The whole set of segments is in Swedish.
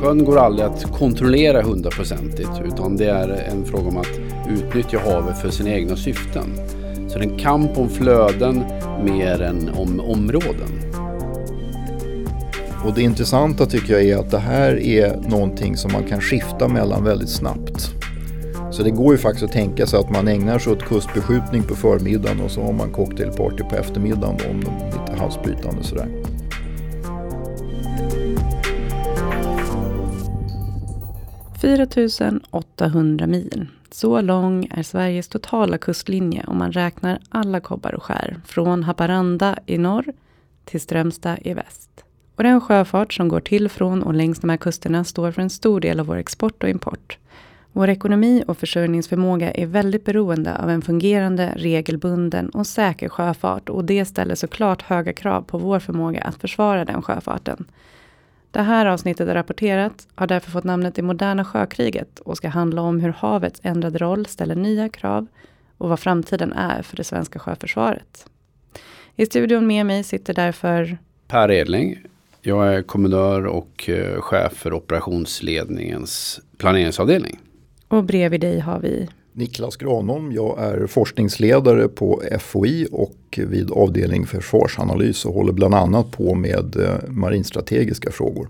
Sjön går aldrig att kontrollera hundraprocentigt utan det är en fråga om att utnyttja havet för sina egna syften. Så det är en kamp om flöden mer än om områden. Och det intressanta tycker jag är att det här är någonting som man kan skifta mellan väldigt snabbt. Så det går ju faktiskt att tänka sig att man ägnar sig åt kustbeskjutning på förmiddagen och så har man cocktailparty på eftermiddagen om halsbrytande är halsbrytande sådär. –4800 mil. Så lång är Sveriges totala kustlinje om man räknar alla kobbar och skär. Från Haparanda i norr till Strömstad i väst. Och den sjöfart som går till, från och längs de här kusterna står för en stor del av vår export och import. Vår ekonomi och försörjningsförmåga är väldigt beroende av en fungerande, regelbunden och säker sjöfart och det ställer såklart höga krav på vår förmåga att försvara den sjöfarten. Det här avsnittet är rapporterat har därför fått namnet Det moderna sjökriget och ska handla om hur havets ändrade roll ställer nya krav och vad framtiden är för det svenska sjöförsvaret. I studion med mig sitter därför Per Edling, jag är kommendör och eh, chef för operationsledningens planeringsavdelning. Och bredvid dig har vi Niklas Granholm, jag är forskningsledare på FOI och vid avdelning försvarsanalys och håller bland annat på med eh, marinstrategiska frågor.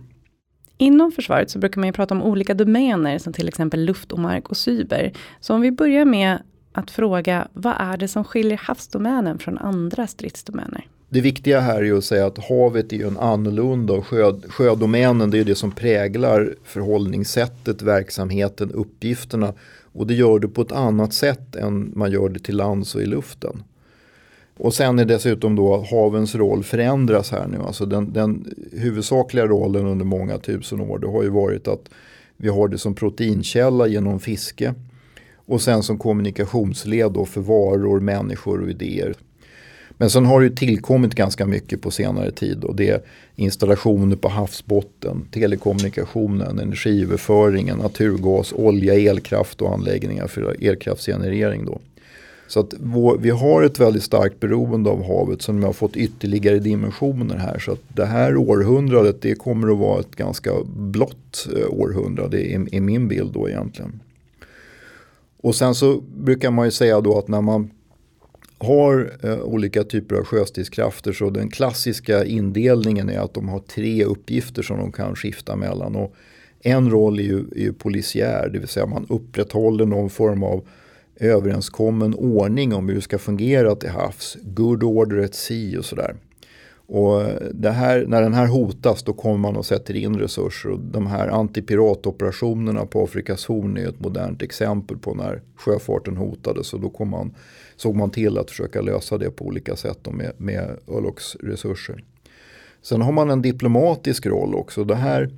Inom försvaret så brukar man ju prata om olika domäner som till exempel luft och mark och cyber. Så om vi börjar med att fråga vad är det som skiljer havsdomänen från andra stridsdomäner? Det viktiga här är att säga att havet är ju en annorlunda och sjö, sjödomänen det är det som präglar förhållningssättet, verksamheten, uppgifterna. Och det gör det på ett annat sätt än man gör det till lands och i luften. Och sen är dessutom då havens roll förändras här nu. Alltså den, den huvudsakliga rollen under många tusen år det har ju varit att vi har det som proteinkälla genom fiske. Och sen som kommunikationsled då för varor, människor och idéer. Men sen har det tillkommit ganska mycket på senare tid och det är installationer på havsbotten, telekommunikationen, energiöverföringen, naturgas, olja, elkraft och anläggningar för elkraftsgenerering. Då. Så att vår, vi har ett väldigt starkt beroende av havet som har fått ytterligare dimensioner här. Så att det här århundradet det kommer att vara ett ganska blått eh, århundrade i, i min bild då egentligen. Och sen så brukar man ju säga då att när man har eh, olika typer av sjöstridskrafter så den klassiska indelningen är att de har tre uppgifter som de kan skifta mellan. Och en roll är ju, är ju polisiär, det vill säga man upprätthåller någon form av överenskommen ordning om hur det ska fungera till havs. Good order at sea och sådär. Och det här, när den här hotas då kommer man och sätter in resurser. Och de här antipiratoperationerna på Afrikas horn är ett modernt exempel på när sjöfarten hotades. Och då kom man, såg man till att försöka lösa det på olika sätt med, med örlogsresurser. Sen har man en diplomatisk roll också. Det här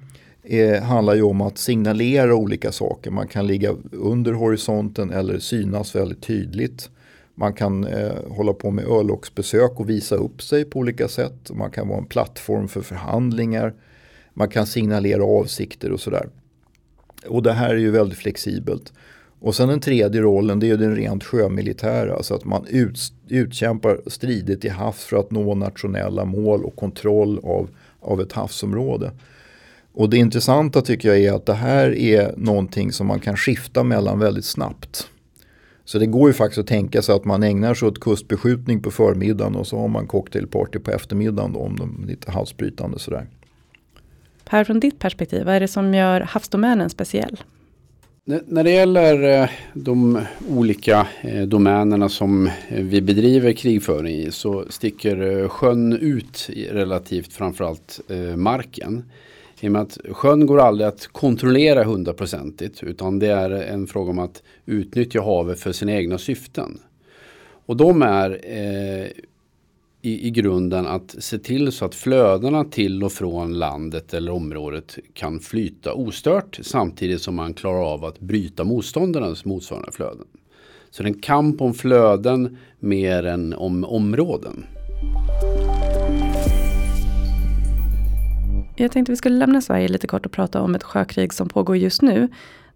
är, handlar ju om att signalera olika saker. Man kan ligga under horisonten eller synas väldigt tydligt. Man kan eh, hålla på med örlogsbesök och visa upp sig på olika sätt. Man kan vara en plattform för förhandlingar. Man kan signalera avsikter och sådär. Och det här är ju väldigt flexibelt. Och sen den tredje rollen det är den rent sjömilitära. Alltså att man ut, utkämpar strider till havs för att nå nationella mål och kontroll av, av ett havsområde. Och det intressanta tycker jag är att det här är någonting som man kan skifta mellan väldigt snabbt. Så det går ju faktiskt att tänka sig att man ägnar sig åt kustbeskjutning på förmiddagen och så har man cocktailparty på eftermiddagen då, om de är lite halsbrytande sådär. Per, från ditt perspektiv, vad är det som gör havsdomänen speciell? När det gäller eh, de olika eh, domänerna som eh, vi bedriver krigföring i så sticker sjön ut relativt framförallt marken. I och med att sjön går aldrig att kontrollera hundraprocentigt utan det är en fråga om att utnyttja havet för sina egna syften. Och de är eh, i, i grunden att se till så att flödena till och från landet eller området kan flyta ostört samtidigt som man klarar av att bryta motståndarnas motsvarande flöden. Så det är en kamp om flöden mer än om områden. Jag tänkte vi skulle lämna Sverige lite kort och prata om ett sjökrig som pågår just nu.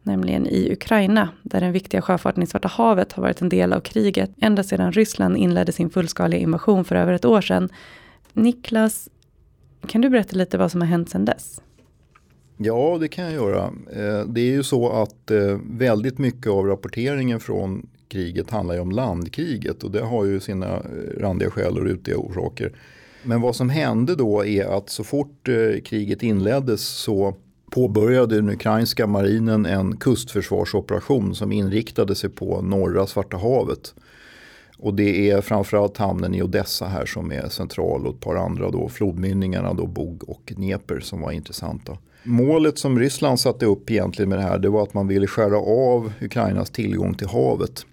Nämligen i Ukraina, där den viktiga sjöfarten i Svarta havet har varit en del av kriget ända sedan Ryssland inledde sin fullskaliga invasion för över ett år sedan. Niklas, kan du berätta lite vad som har hänt sedan dess? Ja, det kan jag göra. Eh, det är ju så att eh, väldigt mycket av rapporteringen från kriget handlar ju om landkriget och det har ju sina eh, randiga skäl och rutiga orsaker. Men vad som hände då är att så fort eh, kriget inleddes så påbörjade den ukrainska marinen en kustförsvarsoperation som inriktade sig på norra Svarta havet. Och det är framförallt hamnen i Odessa här som är central och ett par andra då flodmynningarna då Bog och Dnepr som var intressanta. Målet som Ryssland satte upp egentligen med det här det var att man ville skära av Ukrainas tillgång till havet.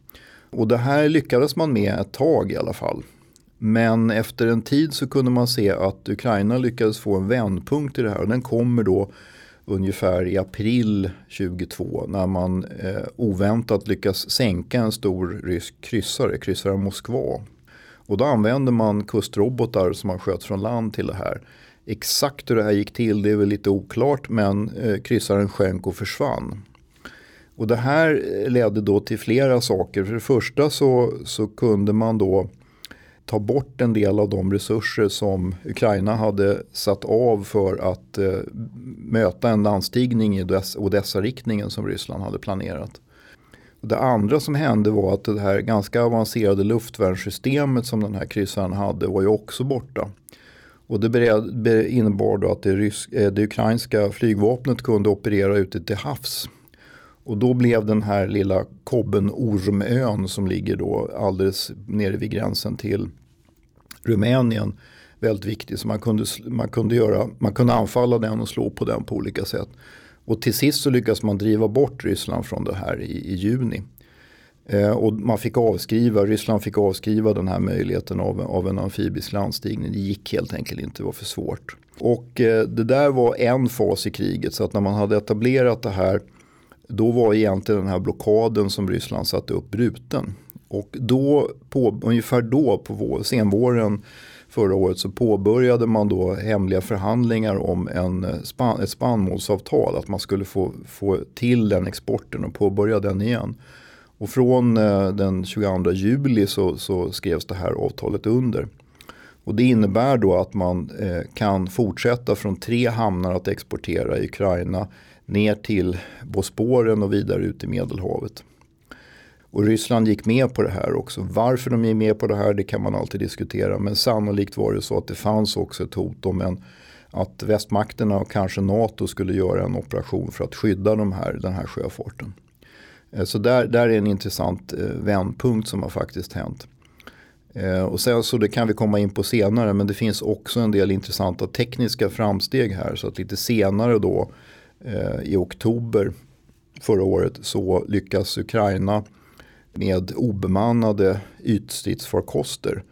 Och det här lyckades man med ett tag i alla fall. Men efter en tid så kunde man se att Ukraina lyckades få en vändpunkt i det här och den kommer då ungefär i april 2022 när man eh, oväntat lyckas sänka en stor rysk kryssare, kryssaren Moskva. Och då använder man kustrobotar som man sköt från land till det här. Exakt hur det här gick till det är väl lite oklart men eh, kryssaren sjönk och försvann. Och det här eh, ledde då till flera saker. För det första så, så kunde man då ta bort en del av de resurser som Ukraina hade satt av för att eh, möta en landstigning i Odessa-riktningen som Ryssland hade planerat. Det andra som hände var att det här ganska avancerade luftvärnssystemet som den här kryssaren hade var ju också borta. Och det innebar då att det, rysk, eh, det ukrainska flygvapnet kunde operera ute till havs. Och då blev den här lilla kobben Ormön som ligger då alldeles nere vid gränsen till Rumänien väldigt viktig. Så man kunde, man, kunde göra, man kunde anfalla den och slå på den på olika sätt. Och till sist så lyckades man driva bort Ryssland från det här i, i juni. Eh, och man fick avskriva, Ryssland fick avskriva den här möjligheten av, av en amfibisk landstigning. Det gick helt enkelt inte, det var för svårt. Och eh, det där var en fas i kriget så att när man hade etablerat det här då var egentligen den här blockaden som Ryssland satte upp bruten. Och då, på, ungefär då på vår, senvåren förra året så påbörjade man då hemliga förhandlingar om en eh, span, ett spannmålsavtal. Att man skulle få, få till den exporten och påbörja den igen. Och från eh, den 22 juli så, så, skrevs det här avtalet under. Och det innebär då att man eh, kan fortsätta från tre hamnar att exportera i Ukraina ner till Bosporen och vidare ut i Medelhavet. Och Ryssland gick med på det här också. Varför de gick med på det här det kan man alltid diskutera. Men sannolikt var det så att det fanns också ett hot om en, att västmakterna och kanske NATO skulle göra en operation för att skydda de här, den här sjöfarten. Eh, så där, där är en intressant eh, vändpunkt som har faktiskt hänt. Eh, och sen så det kan vi komma in på senare men det finns också en del intressanta tekniska framsteg här. Så att lite senare då Eh, i oktober förra året så lyckas Ukraina med obemannade ytstridsfarkoster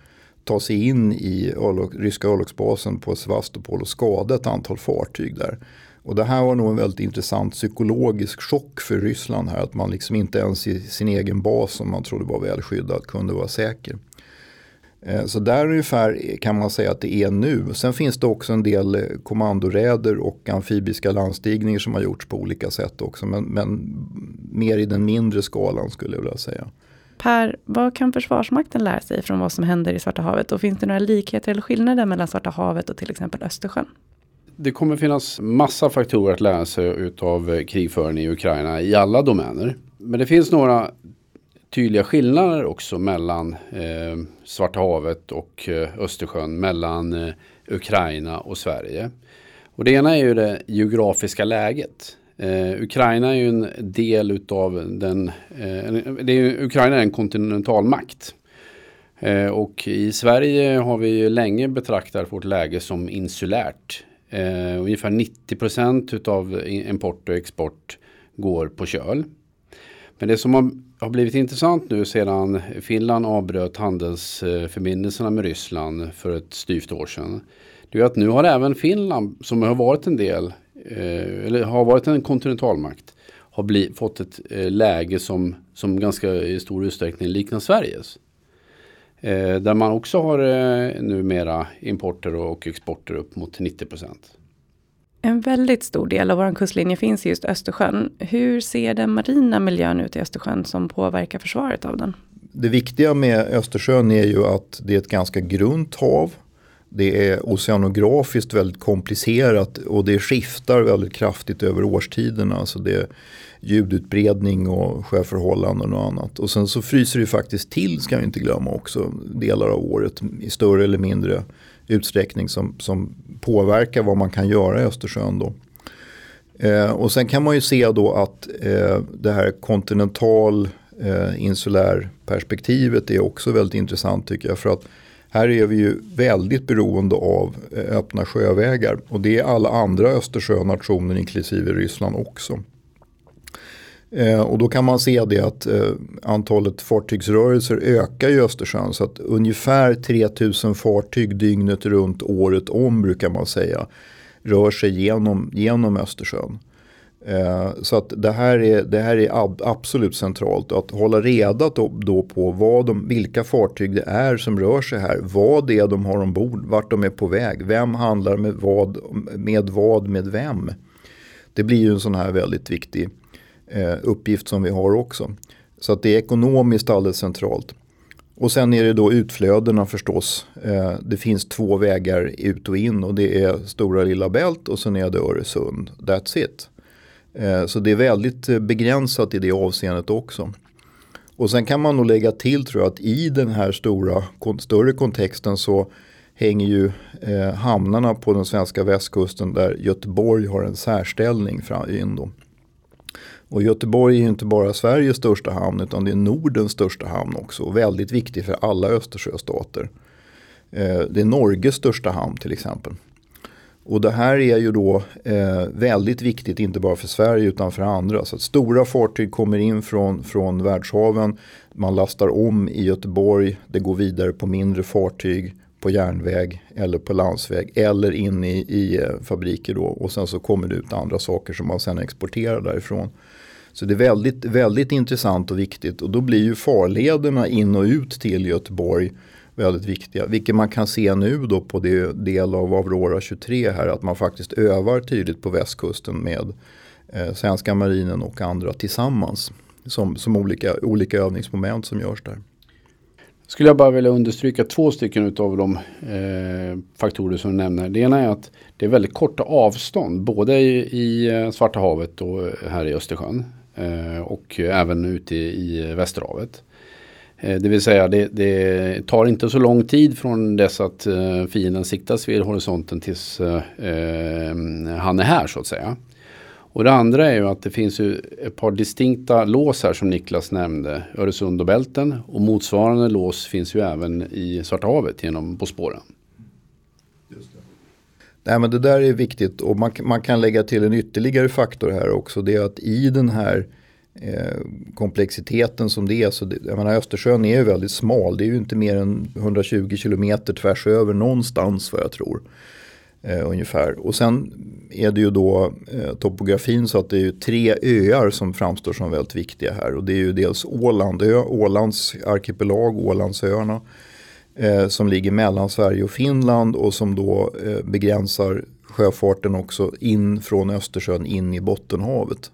ta sig in i ryska örlogsbasen på Sevastopol och skada ett antal fartyg där. Och det här var nog en väldigt intressant psykologisk chock för Ryssland här. Att man liksom inte ens i sin egen bas som man trodde var välskyddad kunde vara säker. Eh, så där ungefär kan man säga att det är nu. Sen finns det också en del eh, kommandoräder och amfibiska landstigningar som har gjorts på olika sätt också. Men, men mer i den mindre skalan skulle jag vilja säga. Per, vad kan Försvarsmakten lära sig från vad som händer i Svarta havet? Och finns det några likheter eller skillnader mellan Svarta havet och till exempel Östersjön? Det kommer finnas massa faktorer att lära sig av krigföringen i Ukraina i alla domäner. Men det finns några tydliga skillnader också mellan eh, Svarta havet och eh, Östersjön, mellan eh, Ukraina och Sverige. Och det ena är ju det geografiska läget. Eh, Ukraina är ju en del utav den, eh, det är, Ukraina är en kontinentalmakt. Eh, och i Sverige har vi länge betraktat vårt läge som insulärt. Eh, ungefär 90 procent utav import och export går på köl. Men det som har, har, blivit intressant nu sedan Finland avbröt handelsförbindelserna med Ryssland för ett styvt år sedan. Det är att nu har även Finland, som har varit en del, eh, eller har varit en kontinentalmakt, har bli, fått ett eh, läge som, som ganska i stor utsträckning liknar Sveriges. Eh, där man också har eh, numera importer och exporter upp mot 90 procent. En väldigt stor del av vår kustlinje finns i just Östersjön. Hur ser den marina miljön ut i Östersjön som påverkar försvaret av den? Det viktiga med Östersjön är ju att det är ett ganska grunt hav. Det är oceanografiskt väldigt komplicerat och det skiftar väldigt kraftigt över årstiderna. Alltså det är ljudutbredning och sjöförhållanden och annat. Och sen så fryser det faktiskt till, ska vi inte glömma också, delar av året i större eller mindre utsträckning som, som påverkar vad man kan göra i Östersjön. Då. Eh, och sen kan man ju se då att eh, det här kontinental eh, insulär perspektivet är också väldigt intressant tycker jag. För att här är vi ju väldigt beroende av eh, öppna sjövägar och det är alla andra Östersjönationer inklusive Ryssland också. Eh, och då kan man se det att eh, antalet fartygsrörelser ökar i Östersjön. Så att ungefär 3000 fartyg dygnet runt året om brukar man säga rör sig genom, genom Östersjön. Eh, så att det här är, det här är ab, absolut centralt. Att hålla reda då, då på vad de, vilka fartyg det är som rör sig här. Vad det är de har ombord, vart de är på väg. Vem handlar med vad med, vad, med vem. Det blir ju en sån här väldigt viktig eh, uppgift som vi har också. Så att det är ekonomiskt alldeles centralt. Och sen är det då utflödena förstås. Eh, det finns två vägar ut och in och det är Stora Lilla Bält och sen är det Öresund. That's it. Eh, så det är väldigt eh, begränsat i det avseendet också. Och sen kan man nog lägga till tror jag att i den här stora, större kontexten så hänger ju eh, hamnarna på den svenska västkusten där Göteborg har en särställning in då. Och Göteborg är ju inte bara Sveriges största hamn utan det är Nordens största hamn också. Och väldigt viktig för alla Östersjöstater. Eh, det är Norges största hamn till exempel. Och det här är ju då eh, väldigt viktigt inte bara för Sverige utan för andra. Så att stora fartyg kommer in från, från världshaven. Man lastar om i Göteborg. Det går vidare på mindre fartyg på järnväg eller på landsväg eller in i, i eh, fabriker då. Och sen så kommer det ut andra saker som man sen exporterar därifrån. Så det är väldigt, väldigt intressant och viktigt och då blir ju farlederna in och ut till Göteborg väldigt viktiga. Vilket man kan se nu då på det del av Aurora 23 här att man faktiskt övar tydligt på västkusten med eh, svenska marinen och andra tillsammans. Som, som olika, olika övningsmoment som görs där. Skulle jag bara vilja understryka två stycken av de eh, faktorer som du nämner. Det ena är att det är väldigt korta avstånd både i, i eh, Svarta havet och här i Östersjön. Eh, och även ute i, i Västerhavet. Eh, det vill säga det, det, tar inte så lång tid från dess att eh, fienden siktas vid horisonten tills eh, eh han är här så att säga. Och det andra är ju att det finns ju ett par distinkta lås här som Niklas nämnde. Öresund och Bälten och motsvarande lås finns ju även i Svarta havet genom Bosporen. Nej, men det där är viktigt och man, man kan lägga till en ytterligare faktor här också. Det är att i den här Eh, komplexiteten som det är. Så det, jag menar, Östersjön är ju väldigt smal. Det är ju inte mer än 120 kilometer tvärs över någonstans vad jag tror. Eh, ungefär. Och sen är det ju då eh, topografin så att det är ju tre öar som framstår som väldigt viktiga här. Och det är ju dels Ålandö, Ålands arkipelag, Ålandsöarna. Eh, som ligger mellan Sverige och Finland och som då eh, begränsar sjöfarten också in från Östersjön in i Bottenhavet.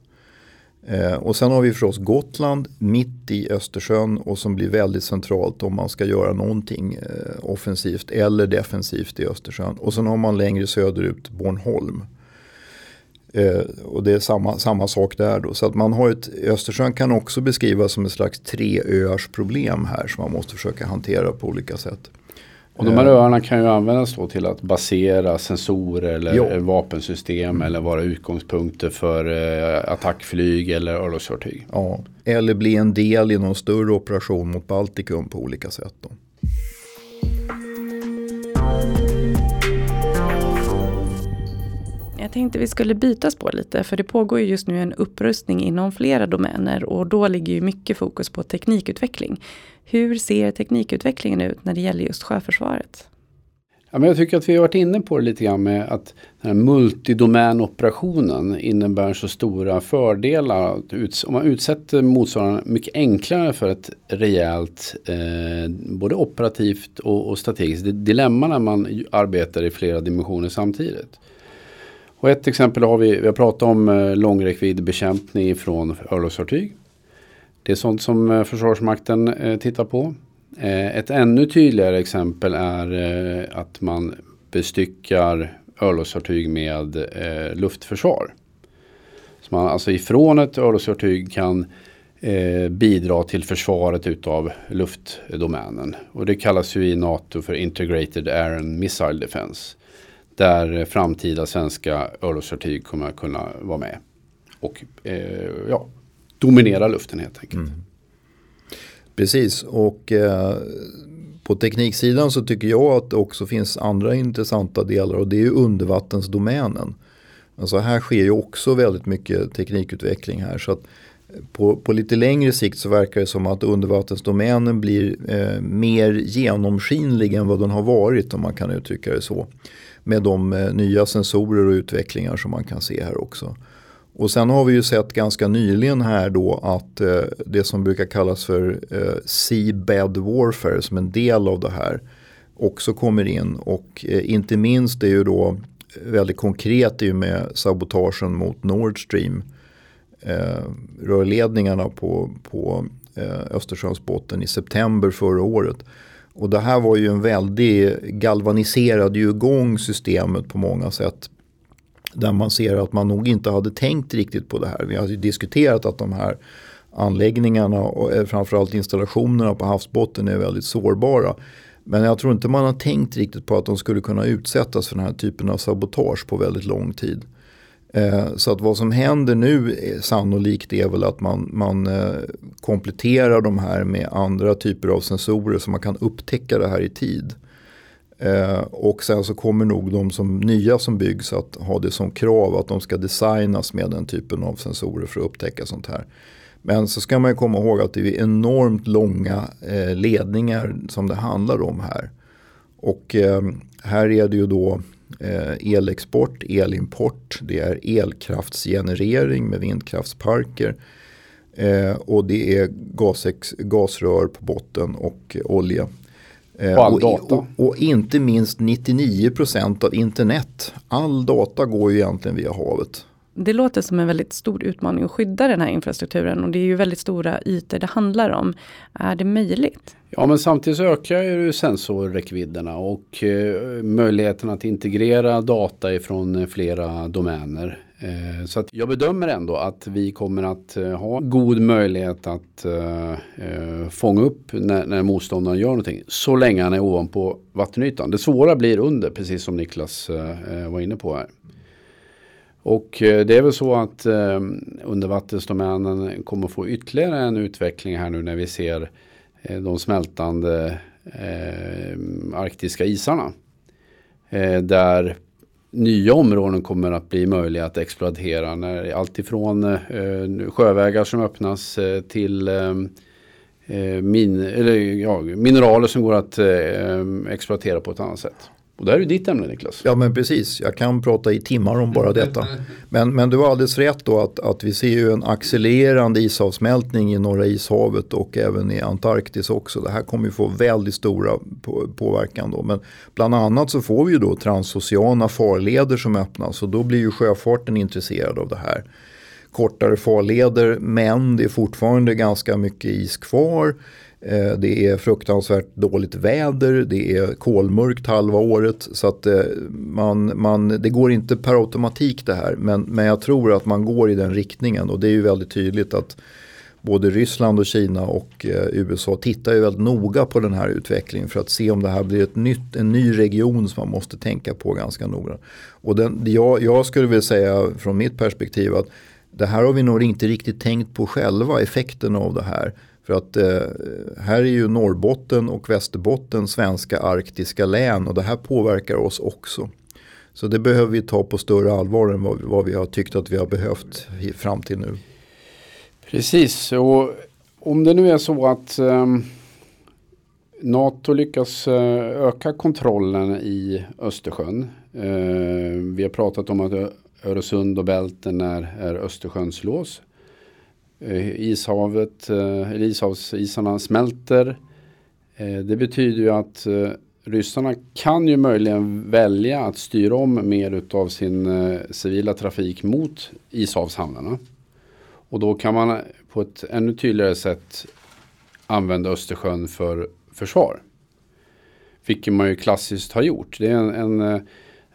Eh, och sen har vi förstås Gotland mitt i Östersjön och som blir väldigt centralt om man ska göra någonting eh, offensivt eller defensivt i Östersjön. Och sen har man längre söderut Bornholm. Eh, och det är samma, samma sak där då. Så att man har ett, Östersjön kan också beskrivas som ett slags treöars problem här som man måste försöka hantera på olika sätt. Och de här öarna kan ju användas då till att basera sensorer eller ja. vapensystem eller vara utgångspunkter för eh, attackflyg eller örlogsfartyg. Ja, eller bli en del i någon större operation mot Baltikum på olika sätt. Då. Jag tänkte vi skulle byta spår lite för det pågår ju just nu en upprustning inom flera domäner och då ligger ju mycket fokus på teknikutveckling. Hur ser teknikutvecklingen ut när det gäller just sjöförsvaret? Ja, men jag tycker att vi har varit inne på det lite grann med att den här multidomänoperationen innebär så stora fördelar. Om man utsätter motsvarande mycket enklare för ett rejält eh, både operativt och, och strategiskt dilemma när man arbetar i flera dimensioner samtidigt. Och ett exempel har vi, vi har pratat om eh, långräckviddbekämpning från örlogsfartyg. Det är sånt som eh, Försvarsmakten eh, tittar på. Eh, ett ännu tydligare exempel är att man bestyckar örlogsfartyg med luftförsvar. Så man alltså ifrån ett örlogsfartyg kan bidra till försvaret utav luftdomänen. Och det kallas ju i NATO för Integrated Air and Missile Defense. Där framtida svenska örlogsfartyg kommer att kunna vara med. Och eh, ja, dominera luften helt enkelt. Mm. Precis och eh, på tekniksidan så tycker jag att det också finns andra intressanta delar och det är ju undervattensdomänen. Alltså här sker ju också väldigt mycket teknikutveckling här. Så att på, på lite längre sikt så verkar det som att undervattensdomänen blir eh, mer genomskinlig än vad den har varit om man kan uttrycka det så. Med de eh, nya sensorer och utvecklingar som man kan se här också. Och sen har vi ju sett ganska nyligen här då att eh, det som brukar kallas för eh, seabed warfare som en del av det här också kommer in. Och eh, inte minst är ju då eh, väldigt konkret är ju med sabotagen mot Nord Stream. Eh, rörledningarna på, på eh, Östersjöns botten i september förra året. Och det här var ju en väldig galvaniserade ju igång systemet på många sätt där man ser att man nog inte hade tänkt riktigt på det här. Vi har ju diskuterat att de här anläggningarna och eh, framförallt installationerna på havsbotten är väldigt sårbara. Men jag tror inte man har tänkt riktigt på att de skulle kunna utsättas för den här typen av sabotage på väldigt lång tid. Eh, så att vad som händer nu är sannolikt är väl att man, man eh, kompletterar de här med andra typer av sensorer så man kan upptäcka det här i tid. Eh, och sen så kommer nog de som nya som byggs att ha det som krav att de ska designas med den typen av sensorer för att upptäcka sånt här. Men så ska man komma ihåg att det är enormt långa ledningar som det handlar om här. Och här är det ju då eh, elexport, elimport, det är elkraftsgenerering med vindkraftsparker. Eh, och det är gasex, gasrör på botten och olja. Eh, och all data. Och, och, inte minst 99% av internet. All data går ju egentligen via havet. Det låter som en väldigt stor utmaning att skydda den här infrastrukturen och det är ju väldigt stora ytor det handlar om. Är det möjligt? Ja men samtidigt så ökar ju sensorräckvidderna och eh, möjligheten att integrera data ifrån eh, flera domäner. Eh, så att jag bedömer ändå att vi kommer att eh, ha god möjlighet att eh, eh, fånga upp när, när motståndaren gör någonting. Så länge han är ovanpå vattenytan. Det svåra blir under, precis som Niklas eh, var inne på här. Och eh, det är väl så att eh, undervattensdomänen kommer få ytterligare en utveckling här nu när vi ser eh, de smältande arktiska isarna. där nya områden kommer att bli möjliga att exploatera. När alltifrån eh, sjövägar som öppnas till min, eller, ja, mineraler som går att exploatera på ett annat sätt. Och det här är ditt ämne Niklas. Ja men precis, jag kan prata i timmar om bara detta. Men, men du har alldeles rätt då att, att vi ser ju en accelererande isavsmältning i Norra ishavet och även i Antarktis också. Det här kommer ju få väldigt stora på, påverkan då. Men bland annat så får vi ju då transoceana farleder som öppnas och då blir ju sjöfarten intresserad av det här. Kortare farleder men det är fortfarande ganska mycket is kvar. Eh, det är fruktansvärt dåligt väder, det är kolmörkt halva året. Så att eh, man, man, det går inte per automatik det här. Men, men jag tror att man går i den riktningen och det är ju väldigt tydligt att både Ryssland och Kina och eh, USA tittar ju väldigt noga på den här utvecklingen för att se om det här blir ett nytt, en ny region som man måste tänka på ganska noga. Och den, jag, jag skulle vilja säga från mitt perspektiv att det här har vi nog inte riktigt tänkt på själva, effekten av det här. För att eh, här är ju Norrbotten och Västerbotten svenska arktiska län och det här påverkar oss också. Så det behöver vi ta på större allvar än vad, vad vi har tyckt att vi har behövt fram till nu. Precis, och om det nu är så att eh, NATO lyckas eh, öka kontrollen i Östersjön. Eh, vi har pratat om att Öresund och Bälten är, är Östersjöns lås. Eh, ishavet, eh, eller ishavsisarna smälter. Eh, det betyder ju att ryssarna kan ju möjligen välja att styra om mer utav sin civila trafik mot ishavshamnarna. Och då kan man på ett ännu tydligare sätt använda Östersjön för försvar. Vilket man ju klassiskt har gjort. Det är en, en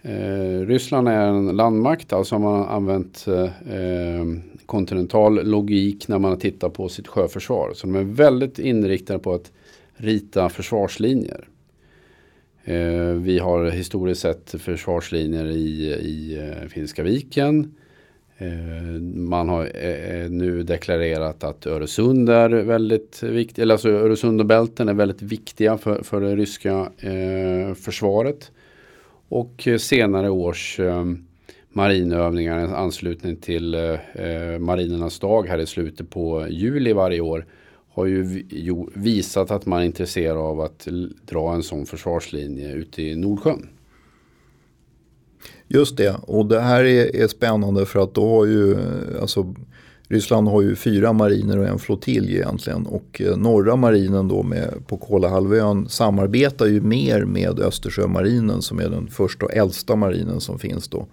eh, Ryssland är en landmakt, alltså har man använt eh, kontinental logik när man har tittat på sitt sjöförsvar. Så de är väldigt inriktade på att rita försvarslinjer. Eh, vi har historiskt sett försvarslinjer i, i eh, Finska viken. Man har nu deklarerat att Öresund är väldigt viktigt, eller alltså Öresund och bälten är väldigt viktiga för, för det ryska försvaret. Och eh, senare års eh, marinövningar i anslutning till eh, marinernas dag här i slutet på juli varje år har ju visat att man är intresserad av att dra en sån försvarslinje ute i Nordsjön. Just det, och det här är, är spännande för att då har ju, alltså Ryssland har ju fyra mariner och en flottilj egentligen och eh, norra marinen då med, på Kolahalvön samarbetar ju mer med Östersjömarinen som är den första och äldsta marinen som finns då.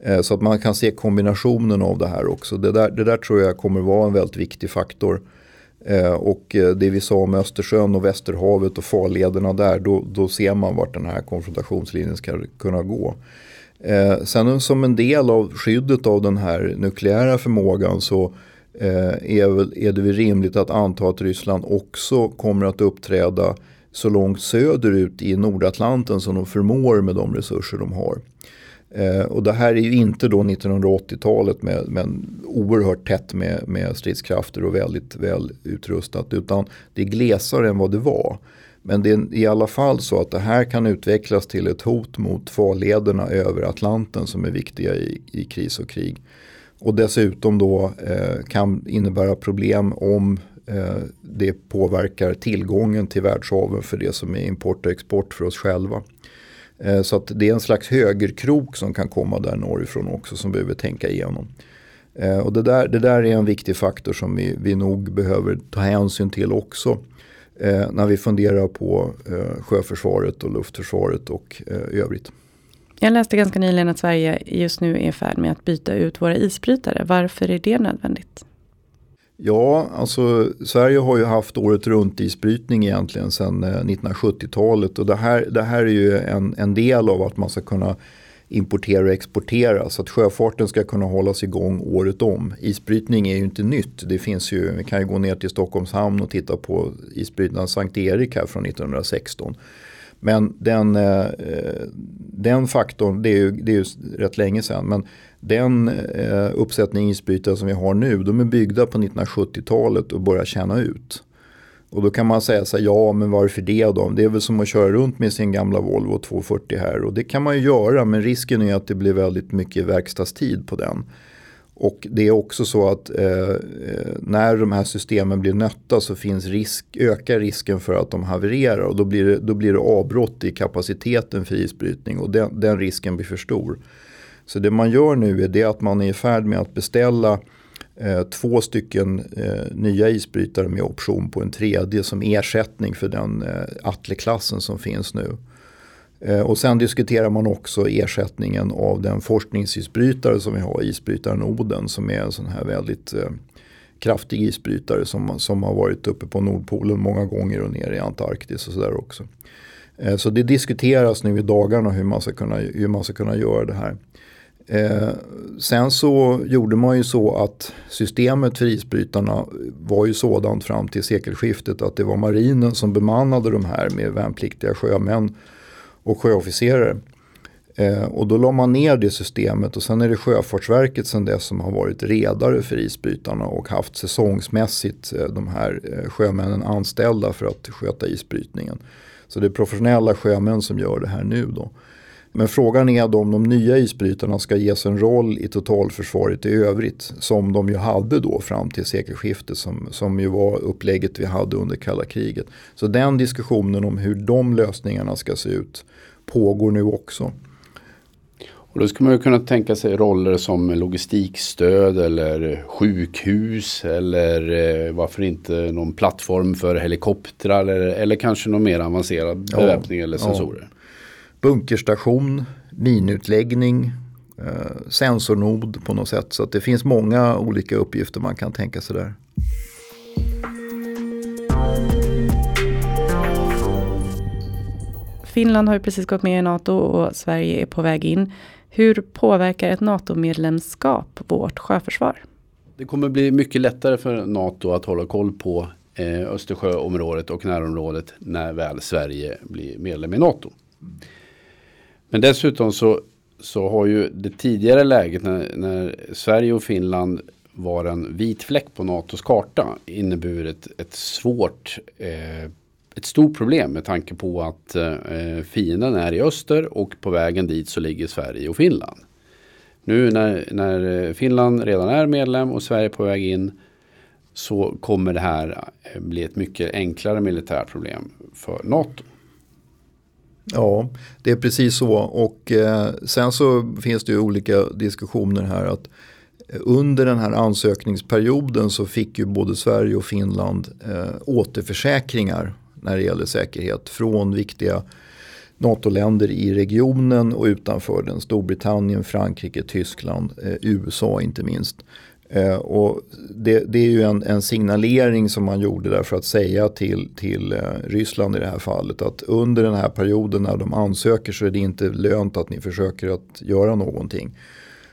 Eh, så att man kan se kombinationen av det här också. Det där, det där tror jag kommer vara en väldigt viktig faktor. Eh, och det vi sa om Östersjön och Västerhavet och farlederna där, då, då ser man vart den här konfrontationslinjen ska kunna gå. Eh, sen som en del av skyddet av den här nukleära förmågan så eh, är, väl, är det väl rimligt att anta att Ryssland också kommer att uppträda så långt söderut i Nordatlanten som de förmår med de resurser de har. Eh, och det här är ju inte då 1980-talet med, med oerhört tätt med, med stridskrafter och väldigt väl utrustat. Utan det är glesare än vad det var. Men det är i alla fall så att det här kan utvecklas till ett hot mot farlederna över Atlanten som är viktiga i, i kris och krig. Och dessutom då eh, kan innebära problem om eh, det påverkar tillgången till världshaven för det som är import och export för oss själva. Eh, så att det är en slags högerkrok som kan komma där norrifrån också som vi behöver tänka igenom. Eh, och det där, det där är en viktig faktor som vi, vi nog behöver ta hänsyn till också. Eh, när vi funderar på sjöförsvaret och luftförsvaret och övrigt. Jag läste ganska nyligen att Sverige just nu är i färd med att byta ut våra isbrytare. Varför är det nödvändigt? Ja, alltså Sverige har ju haft året runt isbrytning egentligen sedan 1970-talet. Och det här, det här är ju en, en del av att man ska kunna importera och exportera. Så att sjöfarten ska kunna hållas igång året om. Isbrytning är ju inte nytt. Det finns ju, vi kan ju gå ner till Stockholms hamn och titta på isbrytaren Sankt Erik här från 1916. Men den, eh, den faktorn, det är, ju, det är ju rätt länge sedan. Men den eh, uppsättning isbrytare som vi har nu, de är byggda på 1970-talet och börjar tjäna ut. Och då kan man säga så här, ja men varför det då? Det är väl som att köra runt med sin gamla Volvo 240 här. Och det kan man ju göra, men risken är att det blir väldigt mycket verkstadstid på den. Och det är också så att eh, eh, när de här systemen blir nötta så finns risk, ökar risken för att de havererar. Och då blir det, då blir det avbrott i kapaciteten för isbrytning och den, den risken blir för stor. Så det man gör nu är det att man är i färd med att beställa Eh, två stycken eh, nya isbrytare med option på en tredje som ersättning för den eh, Atle-klassen som finns nu. Eh, och sen diskuterar man också ersättningen av den forskningsisbrytare som vi har, isbrytaren Oden som är en sån här väldigt eh, kraftig isbrytare som, som har varit uppe på Nordpolen många gånger och nere i Antarktis och sådär också. Eh, så det diskuteras nu i dagarna hur man ska kunna, hur man ska kunna göra det här. Eh, sen så gjorde man ju så att systemet för isbrytarna var ju sådant fram till sekelskiftet att det var marinen som bemannade de här med värnpliktiga sjömän och sjöofficerare. Eh, och då la man ner det systemet och sen är det Sjöfartsverket sen dess som har varit redare för isbrytarna och haft säsongsmässigt eh, de här eh, sjömännen anställda för att sköta isbrytningen. Så det är professionella sjömän som gör det här nu då. Men frågan är om de nya isbrytarna ska ges en roll i totalförsvaret i övrigt. Som de ju hade då fram till sekelskiftet som, som ju var upplägget vi hade under kalla kriget. Så den diskussionen om hur de lösningarna ska se ut pågår nu också. Och då skulle man ju kunna tänka sig roller som logistikstöd eller sjukhus eller eh, varför inte någon plattform för helikoptrar eller, eller kanske någon mer avancerad beväpning ja, eller sensorer. Ja bunkerstation, minutläggning, eh, sensornod på något sätt. Så att det finns många olika uppgifter man kan tänka sig där. Finland har ju precis gått med i NATO och Sverige är på väg in. Hur påverkar ett NATO-medlemskap vårt sjöförsvar? Det kommer bli mycket lättare för NATO att hålla koll på eh, Östersjöområdet och närområdet när väl Sverige blir medlem i NATO. Men dessutom så, så har ju det tidigare läget när, när Sverige och Finland var en vit fläck på NATOs karta inneburit ett svårt eh, ett stort problem med tanke på att eh, fienden är i öster och på vägen dit så ligger Sverige och Finland. Nu när, när eh, Finland redan är medlem och Sverige är på väg in så kommer det här eh, bli ett mycket enklare militärt problem för NATO. Ja, det är precis så. Och eh, sen så finns det ju olika diskussioner här. att eh, under den här ansökningsperioden så fick ju både Sverige och Finland eh, återförsäkringar när det gäller säkerhet från viktiga NATO-länder i regionen och utanför den. Storbritannien, Frankrike, Tyskland, eh, USA inte minst. Eh, och det, det, är ju en, en, signalering som man gjorde där för att säga till, till eh, Ryssland i det här fallet att under den här perioden när de ansöker så är det inte lönt att ni försöker att göra någonting.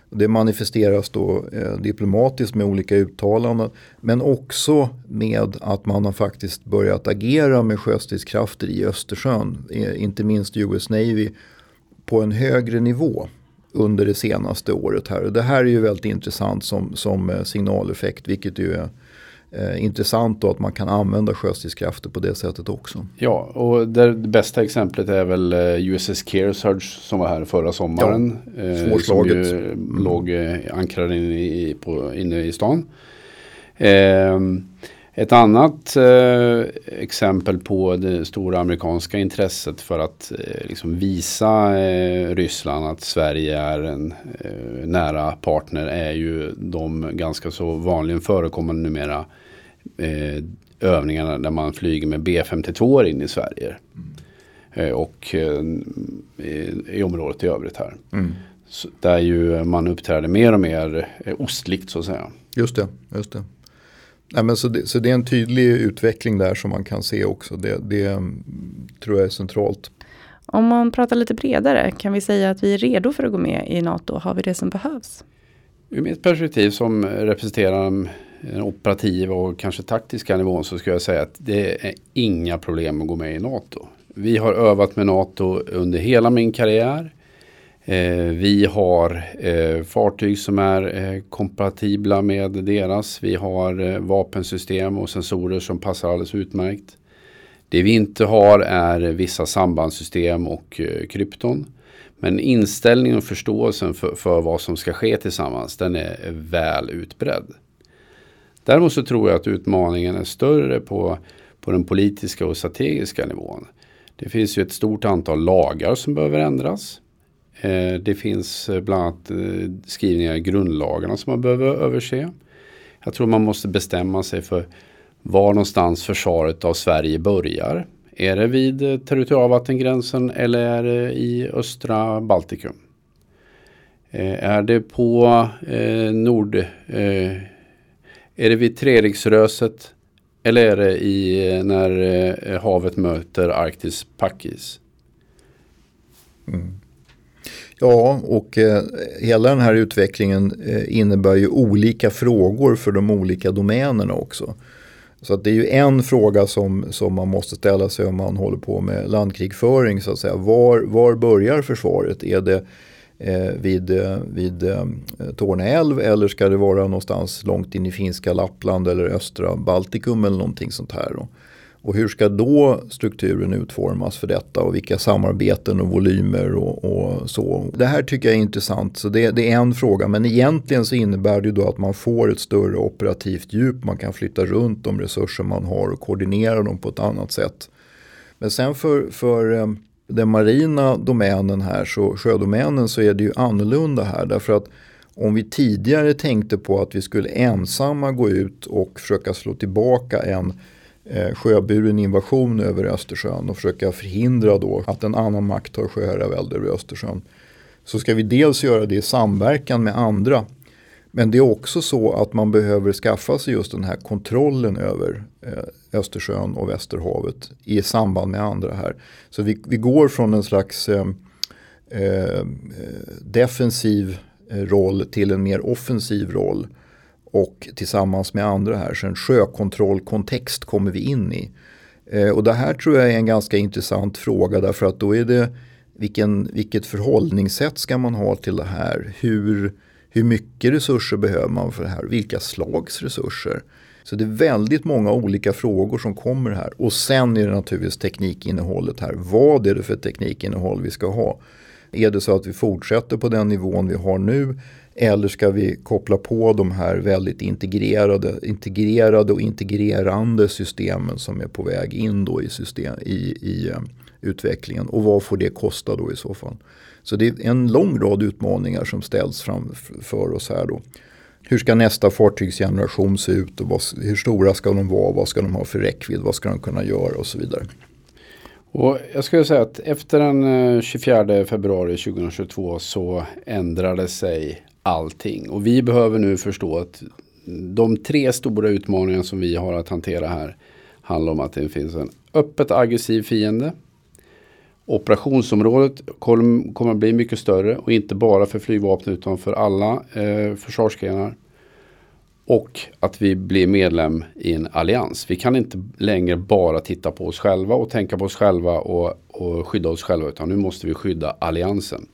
Det manifesteras då eh, diplomatiskt med olika uttalanden men också med att man har faktiskt börjat agera med sjöstridskrafter i Östersjön, eh, inte minst US Navy, på en högre nivå under det senaste året här. Och det här är ju väldigt intressant som, som eh, signaleffekt vilket ju är eh, intressant då att man kan använda sjöstridskrafter på det sättet också. Ja, och det, bästa exemplet är väl eh, USS Kearsarge som var här förra sommaren. Ja, eh, som ju mm. låg ankrad inne i, på, inne i stan. Eh, ett annat eh, exempel på det stora amerikanska intresset för att eh, liksom visa eh, Ryssland att Sverige är en eh, nära partner är ju de ganska så vanligen förekommande numera eh, övningarna där man flyger med B52 in i Sverige. Mm. och i, i området i övrigt här. Mm. Så där ju man uppträder mer och mer ostlikt så att säga. Just det, just det. Nej, men så, det, så det är en tydlig utveckling där som man kan se också. Det, det mm, tror jag är centralt. Om man pratar lite bredare, kan vi säga att vi är redo för att gå med i NATO? Har vi det som behövs? Ur mitt perspektiv som representerar den operativa och kanske taktiska nivån så skulle jag säga att det är inga problem att gå med i NATO. Vi har övat med NATO under hela min karriär. Eh, vi har eh, fartyg som är eh, kompatibla med deras. Vi har vapensystem och sensorer som passar alldeles utmärkt. Det vi inte har är vissa sambandssystem och krypton. Men inställningen och förståelsen för, för, vad som ska ske tillsammans den är väl utbredd. Däremot så tror jag att utmaningen är större på, på den politiska och strategiska nivån. Det finns ju ett stort antal lagar som behöver ändras. Eh, det finns eh, bland annat eh, skrivningar i grundlagarna som man behöver överse. Jag tror man måste bestämma sig för var någonstans försvaret av Sverige börjar. Är det vid territorialvattengränsen eller är det i östra Baltikum? Är det på nord... Är det vid Treriksröset eller är det i, när havet möter Arktis packis? Mm. Ja, och eh, hela den här utvecklingen eh, innebär ju olika frågor för de olika domänerna också. Så att det är ju en fråga som, som man måste ställa sig om man håller på med landkrigföring. Så att säga. Var, var börjar försvaret? Är det eh, vid, eh, vid eh, Torne älv eller ska det vara någonstans långt in i finska Lappland eller östra Baltikum eller någonting sånt här. Då? Och hur ska då strukturen utformas för detta och vilka samarbeten och volymer och, och så. Det här tycker jag är intressant. Så det, det, är en fråga men egentligen så innebär det ju då att man får ett större operativt djup. Man kan flytta runt de resurser man har och koordinera dem på ett annat sätt. Men sen för, för eh, den marina domänen här, så sjödomänen, så är det ju annorlunda här. Därför att om vi tidigare tänkte på att vi skulle ensamma gå ut och försöka slå tillbaka en eh, sjöburen invasion över Östersjön och försöka förhindra då att en annan makt tar sjöherravälde över Östersjön. Så ska vi dels göra det i samverkan med andra. Men det är också så att man behöver skaffa sig just den här kontrollen över eh, Östersjön och Västerhavet i samband med andra här. Så vi, vi går från en slags eh, eh, defensiv eh, roll till en mer offensiv roll. Och tillsammans med andra här, så en sjökontrollkontext kommer vi in i. Eh, och det här tror jag är en ganska intressant fråga därför att då är det vilken, vilket förhållningssätt ska man ha till det här? Hur, hur mycket resurser behöver man för det här? Vilka slags resurser? Så det är väldigt många olika frågor som kommer här. Och sen är det naturligtvis teknikinnehållet här. Vad är det för teknikinnehåll vi ska ha? Är det så att vi fortsätter på den nivån vi har nu? Eller ska vi koppla på de här väldigt integrerade, integrerade och integrerande systemen som är på väg in då i, system, i, i eh, utvecklingen. Och vad får det kosta då i så fall? Så det är en lång rad utmaningar som ställs framför oss här då. Hur ska nästa fartygsgeneration se ut och vad, hur stora ska de vara? Vad ska de ha för räckvidd? Vad ska de kunna göra och så vidare. Och jag skulle säga att efter den eh, 24 februari 2022 så ändrade sig allting. Och vi behöver nu förstå att de tre stora utmaningar som vi har att hantera här handlar om att det finns en öppet aggressiv fiende Operationsområdet kommer att bli mycket större och inte bara för flygvapnet utan för alla eh, försvarsgrenar. Och att vi blir medlem i en allians. Vi kan inte längre bara titta på oss själva och tänka på oss själva och, och skydda oss själva utan nu måste vi skydda alliansen.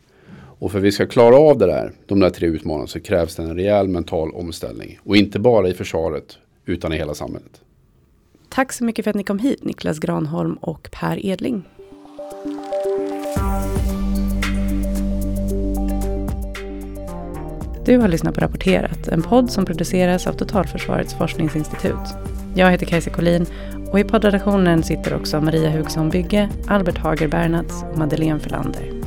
Och för att vi ska klara av det där, de där tre utmaningarna så krävs det en rejäl mental omställning. Och inte bara i försvaret utan i hela samhället. Tack så mycket för att ni kom hit Niklas Granholm och Per Edling. Du har lyssnat på Rapporterat, en podd som produceras av Totalförsvarets forskningsinstitut. Jag heter Kajsa Collin och i poddredaktionen sitter också Maria Hugson Bygge, Albert Hager Bernats och Madeleine Förlander.